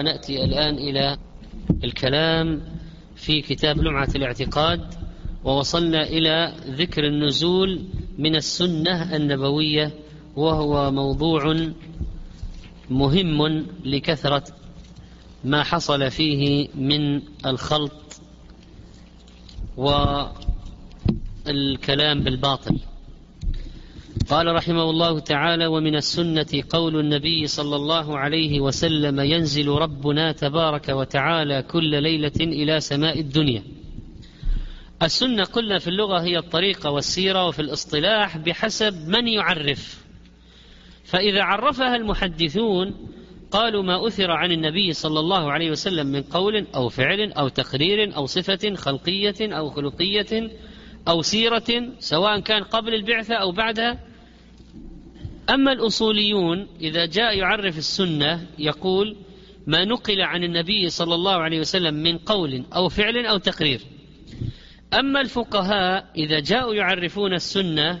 نأتي الآن إلى الكلام في كتاب لمعة الاعتقاد ووصلنا إلى ذكر النزول من السنة النبوية وهو موضوع مهم لكثرة ما حصل فيه من الخلط والكلام بالباطل. قال رحمه الله تعالى ومن السنة قول النبي صلى الله عليه وسلم ينزل ربنا تبارك وتعالى كل ليلة إلى سماء الدنيا السنة قلنا في اللغة هي الطريقة والسيرة وفي الاصطلاح بحسب من يعرف. فإذا عرفها المحدثون قالوا ما أثر عن النبي صلى الله عليه وسلم من قول أو فعل أو تقرير أو صفة خلقية أو خلقية أو سيرة سواء كان قبل البعثة أو بعدها. أما الأصوليون إذا جاء يعرف السنة يقول ما نقل عن النبي صلى الله عليه وسلم من قول أو فعل أو تقرير. أما الفقهاء إذا جاءوا يعرفون السنة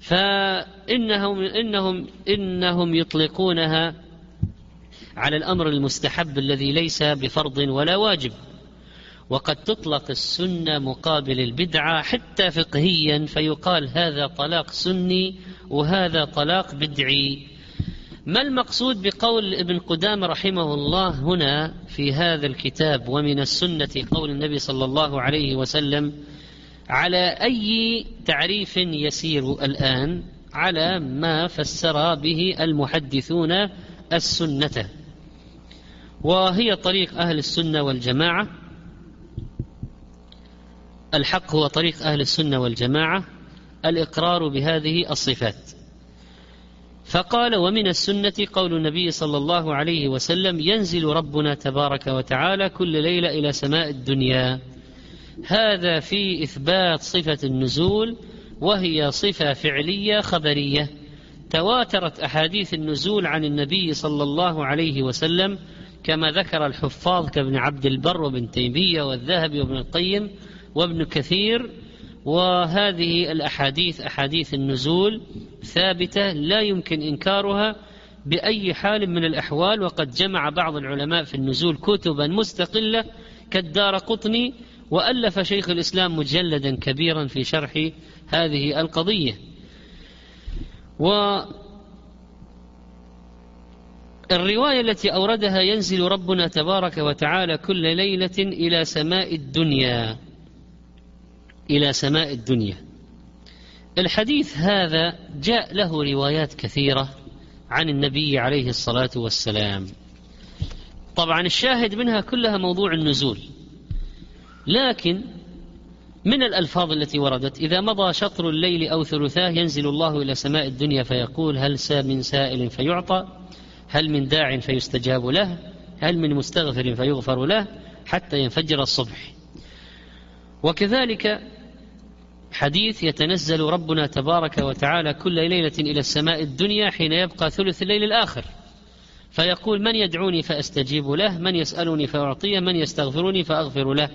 فإنهم إنهم إنهم يطلقونها على الأمر المستحب الذي ليس بفرض ولا واجب. وقد تطلق السنة مقابل البدعة حتى فقهيا فيقال هذا طلاق سني وهذا طلاق بدعي. ما المقصود بقول ابن قدام رحمه الله هنا في هذا الكتاب ومن السنة قول النبي صلى الله عليه وسلم على أي تعريف يسير الآن؟ على ما فسر به المحدثون السنة. وهي طريق أهل السنة والجماعة. الحق هو طريق أهل السنة والجماعة الإقرار بهذه الصفات. فقال ومن السنة قول النبي صلى الله عليه وسلم ينزل ربنا تبارك وتعالى كل ليلة إلى سماء الدنيا هذا في إثبات صفة النزول وهي صفة فعلية خبرية. تواترت أحاديث النزول عن النبي صلى الله عليه وسلم كما ذكر الحفاظ كابن عبد البر وابن تيمية والذهبي وابن القيم وابن كثير وهذه الأحاديث أحاديث النزول ثابتة لا يمكن إنكارها بأي حال من الأحوال وقد جمع بعض العلماء في النزول كتبا مستقلة كالدار قطني وألف شيخ الإسلام مجلدا كبيرا في شرح هذه القضية. و الرواية التي أوردها ينزل ربنا تبارك وتعالى كل ليلة إلى سماء الدنيا. إلى سماء الدنيا. الحديث هذا جاء له روايات كثيرة عن النبي عليه الصلاة والسلام. طبعا الشاهد منها كلها موضوع النزول. لكن من الألفاظ التي وردت إذا مضى شطر الليل أو ثلثاه ينزل الله إلى سماء الدنيا فيقول هل سا من سائل فيعطى هل من داع فيستجاب له هل من مستغفر فيغفر له حتى ينفجر الصبح. وكذلك حديث يتنزل ربنا تبارك وتعالى كل ليلة إلى السماء الدنيا حين يبقى ثلث الليل الآخر. فيقول من يدعوني فأستجيب له من يسألني فأعطيه من يستغفرني فأغفر له.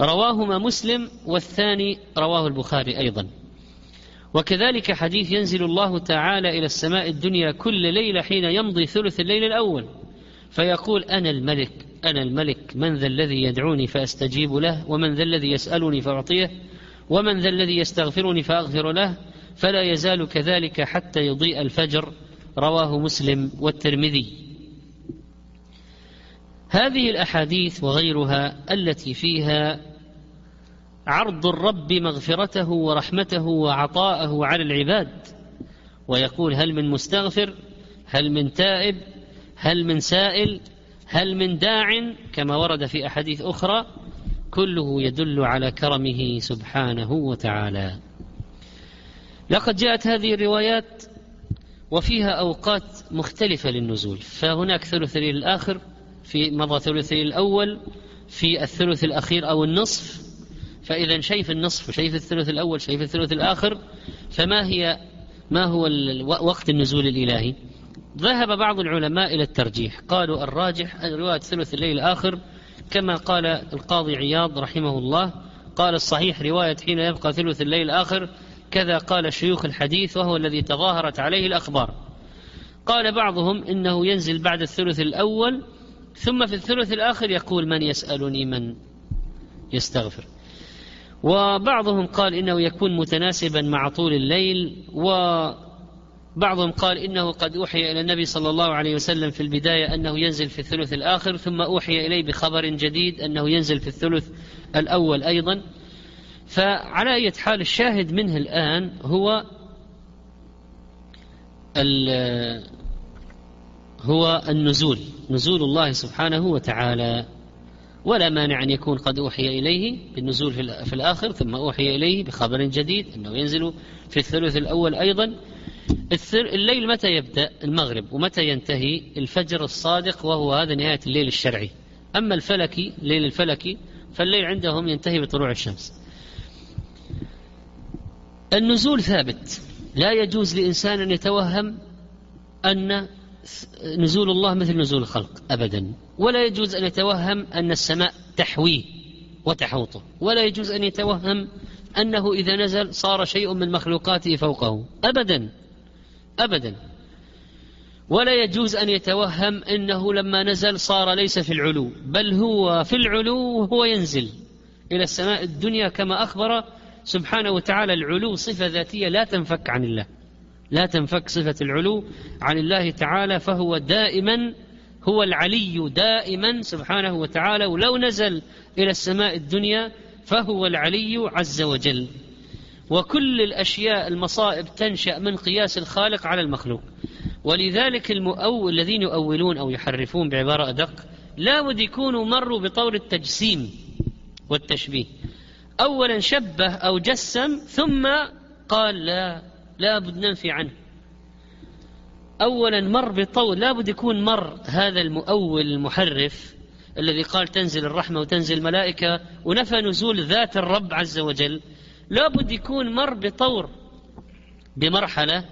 رواهما مسلم والثاني رواه البخاري أيضا. وكذلك حديث ينزل الله تعالى إلى السماء الدنيا كل ليلة حين يمضي ثلث الليل الأول. فيقول أنا الملك أنا الملك من ذا الذي يدعوني فأستجيب له ومن ذا الذي يسألني فأعطيه. ومن ذا الذي يستغفرني فأغفر له فلا يزال كذلك حتى يضيء الفجر. رواه مسلم والترمذي. هذه الأحاديث وغيرها التي فيها عرض الرب مغفرته ورحمته وعطاءه على العباد. ويقول هل من مستغفر؟ هل من تائب؟ هل من سائل؟ هل من داع؟ كما ورد في أحاديث أخرى. كله يدل على كرمه سبحانه وتعالى. لقد جاءت هذه الروايات وفيها أوقات مختلفة للنزول. فهناك ثلث الليل الآخر في مضى ثلث الليل الأول في الثلث الأخير أو النصف. فإذا شيء في النصف وشيء في الثلث الأول شيء في الثلث الآخر فما هي ما هو وقت النزول الإلهي؟ ذهب بعض العلماء إلى الترجيح. قالوا الراجح رواية ثلث الليل الآخر كما قال القاضي عياض رحمه الله قال الصحيح رواية حين يبقى ثلث الليل الآخر كذا قال شيوخ الحديث وهو الذي تظاهرت عليه الأخبار. قال بعضهم إنه ينزل بعد الثلث الأول ثم في الثلث الآخر يقول من يسألني من يستغفر. وبعضهم قال إنه يكون متناسبا مع طول الليل وبعضهم قال إنه قد أوحي إلى النبي صلى الله عليه وسلم في البداية أنه ينزل في الثلث الآخر ثم أوحي إليه بخبر جديد أنه ينزل في الثلث الأول أيضا. فعلى أي حال الشاهد منه الآن هو هو النزول نزول الله سبحانه وتعالى. ولا مانع أن يكون قد أوحي إليه بالنزول في الآخر ثم أوحي إليه بخبر جديد أنه ينزل في الثلث الأول أيضا. الليل متى يبدأ؟ المغرب. ومتى ينتهي؟ الفجر الصادق وهو هذا نهاية الليل الشرعي. أما الفلكي الليل الفلكي فالليل عندهم ينتهي بطلوع الشمس. النزول ثابت. لا يجوز لإنسان أن يتوهم أن نزول الله مثل نزول الخلق أبدا. ولا يجوز أن يتوهم أن السماء تحويه وتحوطه. ولا يجوز أن يتوهم أنه إذا نزل صار شيء من مخلوقاته فوقه. أبدا. أبدا. ولا يجوز أن يتوهم أنه لما نزل صار ليس في العلو بل هو في العلو وهو ينزل إلى السماء الدنيا كما أخبر سبحانه وتعالى العلو صفة ذاتية لا تنفك عن الله. لا تنفك صفة العلو عن الله تعالى فهو دائما هو العلي دائما سبحانه وتعالى ولو نزل إلى السماء الدنيا فهو العلي عز وجل. وكل الأشياء المصائب تنشأ من قياس الخالق على المخلوق. ولذلك المؤول الذين يؤولون أو يحرفون بعبارة أدق لا بد يكونوا مروا بطور التجسيم والتشبيه. أولا شبه أو جسم ثم قال لا لا بد ننفي عنه. أولا مر بطول لا بد يكون مر هذا المؤول المحرف الذي قال تنزل الرحمة وتنزل الملائكة ونفى نزول ذات الرب عز وجل. لا بد يكون مر بطور بمرحلة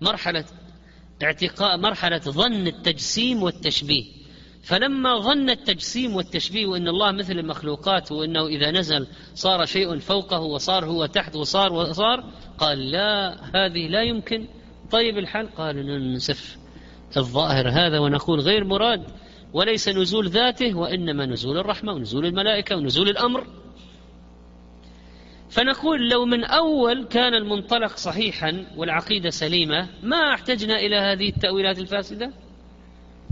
مرحلة اعتقاء مرحلة ظن التجسيم والتشبيه. فلما ظن التجسيم والتشبيه وإن الله مثل المخلوقات وإنه إذا نزل صار شيء فوقه وصار هو تحت وصار وصار قال لا هذه لا يمكن. طيب الحال؟ قال ننسف الظاهر هذا ونقول غير مراد وليس نزول ذاته وإنما نزول الرحمة ونزول الملائكة ونزول الأمر. فنقول لو من أول كان المنطلق صحيحا والعقيدة سليمة ما احتجنا إلى هذه التأويلات الفاسدة؟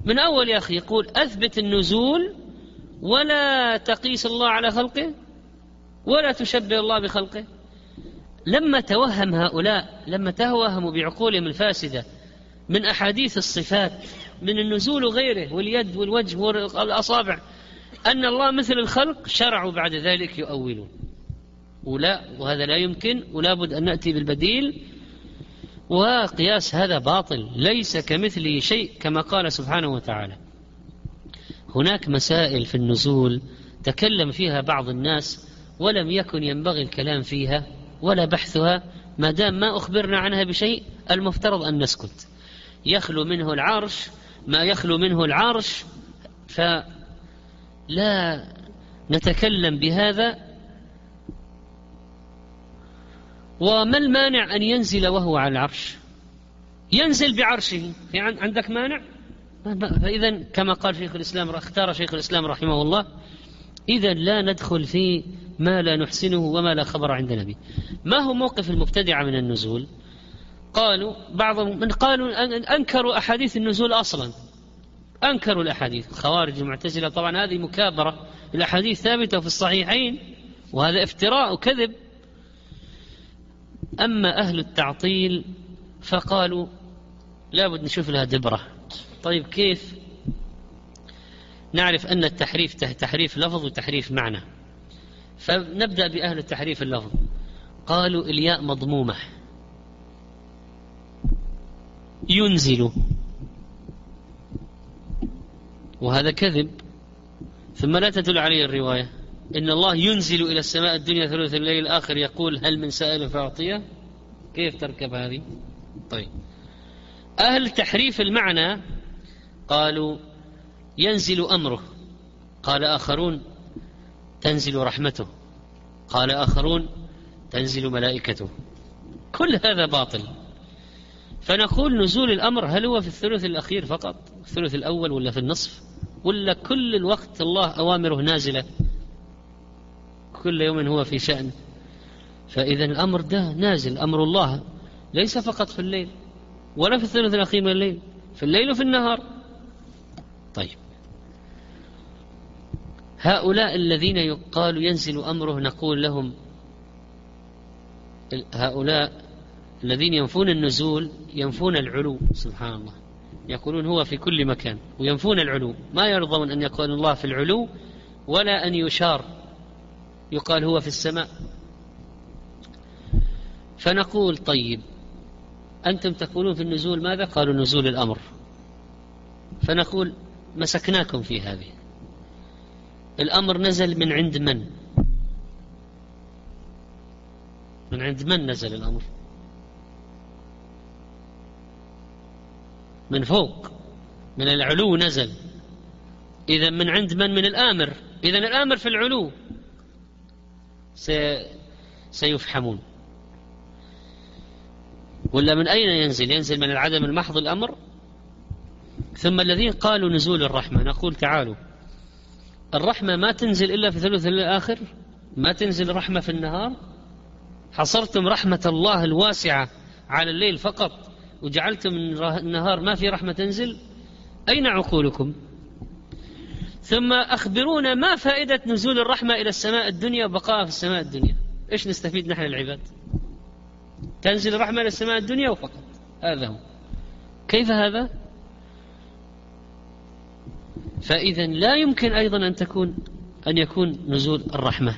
من أول يا أخي يقول أثبت النزول ولا تقيس الله على خلقه ولا تشبه الله بخلقه. لما توهم هؤلاء لما توهموا بعقولهم الفاسدة من أحاديث الصفات من النزول وغيره واليد والوجه والأصابع أن الله مثل الخلق شرعوا بعد ذلك يؤولون. ولا وهذا لا يمكن ولا بد أن نأتي بالبديل. وقياس هذا باطل ليس كمثله شيء كما قال سبحانه وتعالى. هناك مسائل في النزول تكلم فيها بعض الناس ولم يكن ينبغي الكلام فيها ولا بحثها ما دام ما أخبرنا عنها بشيء المفترض أن نسكت. يخلو منه العرش ما يخلو منه العرش فلا نتكلم بهذا وما المانع أن ينزل وهو على العرش؟ ينزل بعرشه. يعني عندك مانع؟ فإذا كما قال شيخ الإسلام اختار شيخ الإسلام رحمه الله إذا لا ندخل في ما لا نحسنه وما لا خبر عندنا به ما هو موقف المبتدعة من النزول؟ قالوا بعضهم من قالوا أنكروا أحاديث النزول أصلا. أنكروا الأحاديث. الخوارج المعتزلة طبعا هذه مكابرة. الأحاديث ثابتة في الصحيحين وهذا افتراء وكذب. أما أهل التعطيل فقالوا لابد نشوف لها دبرة. طيب كيف نعرف أن التحريف تحريف لفظ وتحريف معنى؟ فنبدأ بأهل التحريف اللفظ. قالوا الياء مضمومة. ينزل. وهذا كذب. ثم لا تدل عليه الرواية. إن الله ينزل إلى السماء الدنيا ثلث الليل الآخر يقول هل من سائل فأعطيه؟ كيف تركب هذه؟ طيب. أهل تحريف المعنى قالوا ينزل أمره. قال آخرون تنزل رحمته. قال آخرون تنزل ملائكته. كل هذا باطل. فنقول نزول الأمر هل هو في الثلث الأخير فقط؟ الثلث الأول ولا في النصف؟ ولا كل الوقت الله أوامره نازلة؟ كل يوم هو في شأن. فإذا الأمر ده نازل أمر الله. ليس فقط في الليل ولا في الثلث الأخير من الليل في الليل وفي النهار. طيب. هؤلاء الذين يقال ينزل أمره نقول لهم هؤلاء الذين ينفون النزول ينفون العلو. سبحان الله. يقولون هو في كل مكان وينفون العلو. ما يرضون أن يقول الله في العلو ولا أن يشار. يقال هو في السماء. فنقول طيب أنتم تقولون في النزول ماذا؟ قالوا نزول الأمر. فنقول مسكناكم في هذه. الأمر نزل من عند من؟ من عند من نزل الأمر؟ من فوق من العلو نزل. إذا من عند من؟ من الآمر. إذا الآمر في العلو. سيفحمون. ولا من أين ينزل؟ ينزل من العدم المحض الأمر. ثم الذين قالوا نزول الرحمة نقول تعالوا. الرحمة ما تنزل إلا في ثلث الآخر؟ ما تنزل رحمة في النهار؟ حصرتم رحمة الله الواسعة على الليل فقط وجعلتم النهار ما في رحمة تنزل؟ أين عقولكم؟ ثم أخبرونا ما فائدة نزول الرحمة إلى السماء الدنيا وبقائها في السماء الدنيا. إيش نستفيد نحن العباد؟ تنزل الرحمة إلى السماء الدنيا وفقط. هذا هو. كيف هذا؟ فإذا لا يمكن أيضا أن تكون أن يكون نزول الرحمة.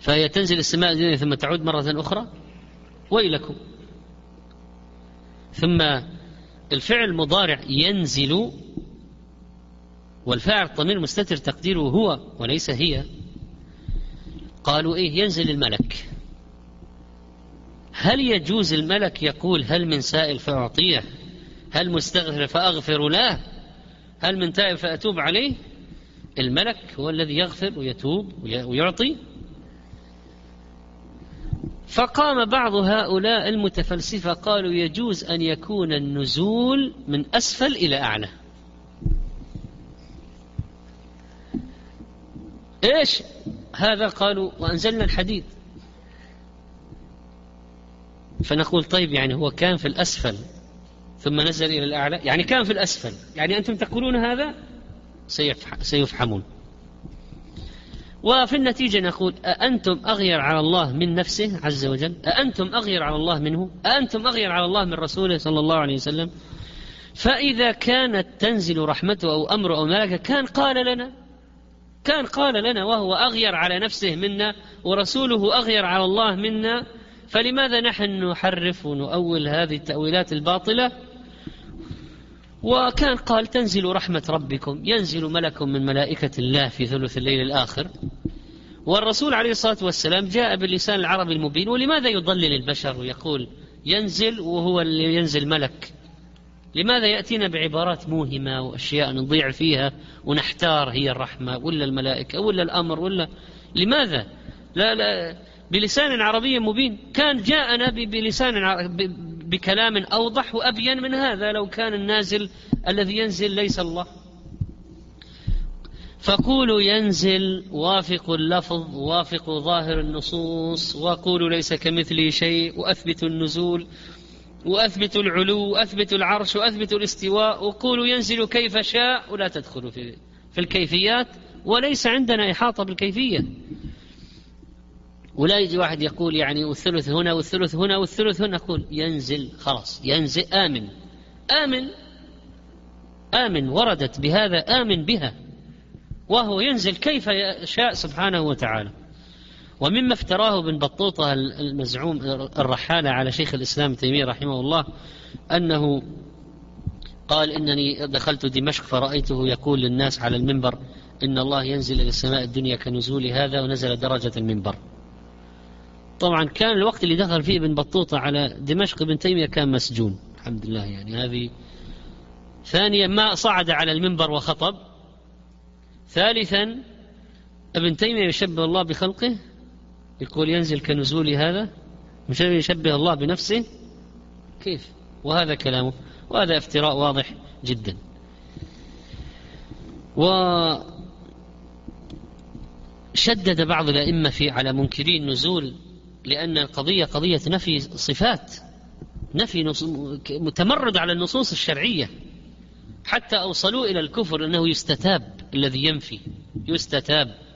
فهي تنزل السماء الدنيا ثم تعود مرة أخرى؟ ويلكم. ثم الفعل المضارع ينزل والفاعل الضمير مستتر تقديره هو وليس هي. قالوا إيه ينزل الملك. هل يجوز الملك يقول هل من سائل فأعطيه؟ هل مستغفر فأغفر له؟ هل من تائب فأتوب عليه؟ الملك هو الذي يغفر ويتوب ويعطي. فقام بعض هؤلاء المتفلسفة قالوا يجوز أن يكون النزول من أسفل إلى أعلى. إيش؟ هذا قالوا وأنزلنا الحديد. فنقول طيب يعني هو كان في الأسفل ثم نزل إلى الأعلى يعني كان في الأسفل يعني أنتم تقولون هذا؟ سيفحمون. وفي النتيجة نقول أأنتم أغير على الله من نفسه عز وجل؟ أأنتم أغير على الله منه؟ أأنتم أغير على الله من رسوله صلى الله عليه وسلم؟ فإذا كانت تنزل رحمته أو أمره أو ملكه كان قال لنا كان قال لنا وهو أغير على نفسه منا ورسوله أغير على الله منا فلماذا نحن نحرف ونؤول هذه التأويلات الباطلة؟ وكان قال تنزل رحمة ربكم ينزل ملك من ملائكة الله في ثلث الليل الآخر. والرسول عليه الصلاة والسلام جاء باللسان العربي المبين ولماذا يضلل البشر ويقول ينزل وهو اللي ينزل ملك؟ لماذا يأتينا بعبارات موهمة وأشياء نضيع فيها ونحتار هي الرحمة ولا الملائكة ولا الأمر ولا لماذا؟ لا لا بلسان عربي مبين. كان جاءنا بلسان بكلام أوضح وأبين من هذا لو كان النازل الذي ينزل ليس الله. فقولوا ينزل وافق اللفظ وافق ظاهر النصوص وقولوا ليس كمثله شيء وأثبتوا النزول. وأثبتوا العلو وأثبتوا العرش وأثبتوا الاستواء وقولوا ينزل كيف شاء ولا تدخلوا في, في الكيفيات. وليس عندنا إحاطة بالكيفية. ولا يجي واحد يقول يعني والثلث هنا والثلث هنا والثلث هنا نقول ينزل خلاص ينزل آمن. آمن آمن وردت بهذا آمن بها. وهو ينزل كيف يشاء سبحانه وتعالى. ومما افتراه ابن بطوطة المزعوم الرحالة على شيخ الإسلام تيمية رحمه الله أنه قال إنني دخلت دمشق فرأيته يقول للناس على المنبر إن الله ينزل إلى السماء الدنيا كنزول هذا ونزل درجة المنبر. طبعا كان الوقت اللي دخل فيه ابن بطوطة على دمشق ابن تيمية كان مسجون الحمد لله يعني. هذه ثانيا ما صعد على المنبر وخطب. ثالثا ابن تيمية يشبه الله بخلقه يقول ينزل كنزول هذا مش يشبه الله بنفسه؟ كيف؟ وهذا كلامه. وهذا افتراء واضح جدا. وشدد بعض الأئمة في على منكري النزول لأن القضية قضية نفي صفات نفي متمرد على النصوص الشرعية. حتى أوصلوا إلى الكفر أنه يستتاب الذي ينفي يستتاب.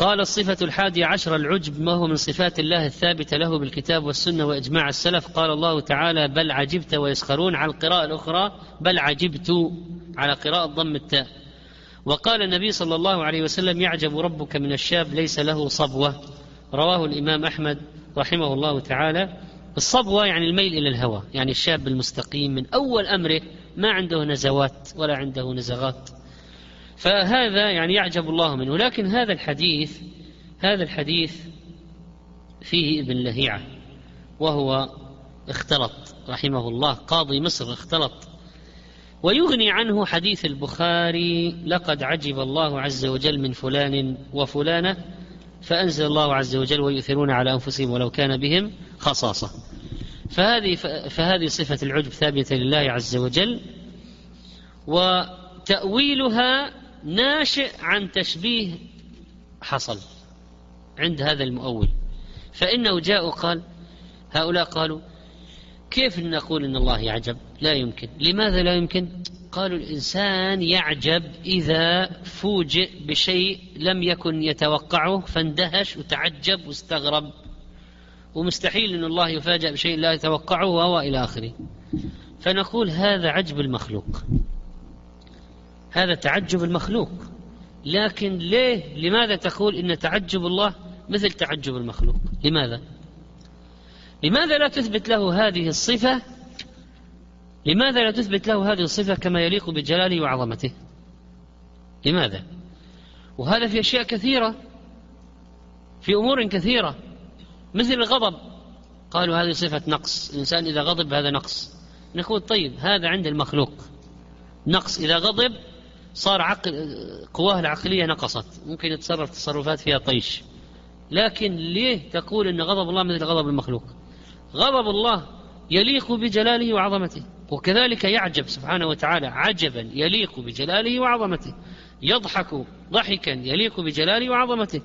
قال الصفة الحادية عشر العجب ما هو من صفات الله الثابتة له بالكتاب والسنة وإجماع السلف؟ قال الله تعالى بل عجبت ويسخرون على القراءة الأخرى بل عجبت على قراءة ضم التاء. وقال النبي صلى الله عليه وسلم يعجب ربك من الشاب ليس له صبوة رواه الإمام أحمد رحمه الله تعالى. الصبوة يعني الميل إلى الهوى يعني الشاب المستقيم من أول أمره ما عنده نزوات ولا عنده نزغات. فهذا يعني يعجب الله منه. لكن هذا الحديث هذا الحديث فيه ابن لهيعة وهو اختلط رحمه الله قاضي مصر اختلط ويغني عنه حديث البخاري لقد عجب الله عز وجل من فلان وفلانة فأنزل الله عز وجل ويؤثرون على أنفسهم ولو كان بهم خصاصة. فهذه فهذه صفة العجب ثابتة لله عز وجل وتأويلها ناشئ عن تشبيه حصل عند هذا المؤول. فإنه جاء وقال هؤلاء قالوا كيف نقول إن الله يعجب؟ لا يمكن. لماذا لا يمكن؟ قالوا الإنسان يعجب إذا فوجئ بشيء لم يكن يتوقعه فاندهش وتعجب واستغرب. ومستحيل أن الله يفاجأ بشيء لا يتوقعه وهو إلى آخره. فنقول هذا عجب المخلوق. هذا تعجب المخلوق. لكن ليه؟ لماذا تقول إن تعجب الله مثل تعجب المخلوق؟ لماذا؟ لماذا لا تثبت له هذه الصفة؟ لماذا لا تثبت له هذه الصفة كما يليق بجلاله وعظمته؟ لماذا؟ وهذا في أشياء كثيرة في أمور كثيرة مثل الغضب. قالوا هذه صفة نقص الإنسان إذا غضب هذا نقص. نقول طيب هذا عند المخلوق. نقص إذا غضب صار عقل قواه العقلية نقصت. ممكن يتصرف تصرفات فيها طيش. لكن ليه تقول أن غضب الله مثل غضب المخلوق؟ غضب الله يليق بجلاله وعظمته وكذلك يعجب سبحانه وتعالى عجبا يليق بجلاله وعظمته. يضحك ضحكا يليق بجلاله وعظمته.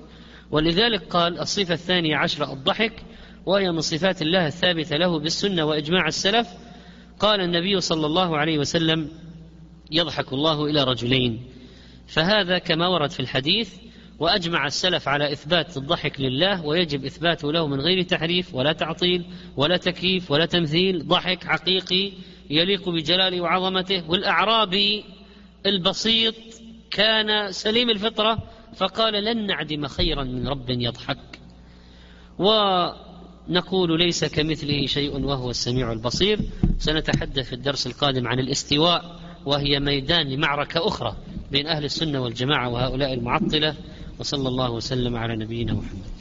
ولذلك قال الصفة الثانية عشرة الضحك وهي من صفات الله الثابتة له بالسنة وإجماع السلف. قال النبي صلى الله عليه وسلم يضحك الله إلى رجلين. فهذا كما ورد في الحديث وأجمع السلف على إثبات الضحك لله ويجب إثباته له من غير تحريف ولا تعطيل ولا تكييف ولا تمثيل. ضحك حقيقي يليق بجلاله وعظمته. والأعرابي البسيط كان سليم الفطرة فقال لن نعدم خيرا من رب يضحك. ونقول ليس كمثله شيء وهو السميع البصير. سنتحدث في الدرس القادم عن الاستواء. وهي ميدان لمعركة أخرى بين أهل السنة والجماعة وهؤلاء المعطلة وصلى الله وسلم على نبينا محمد.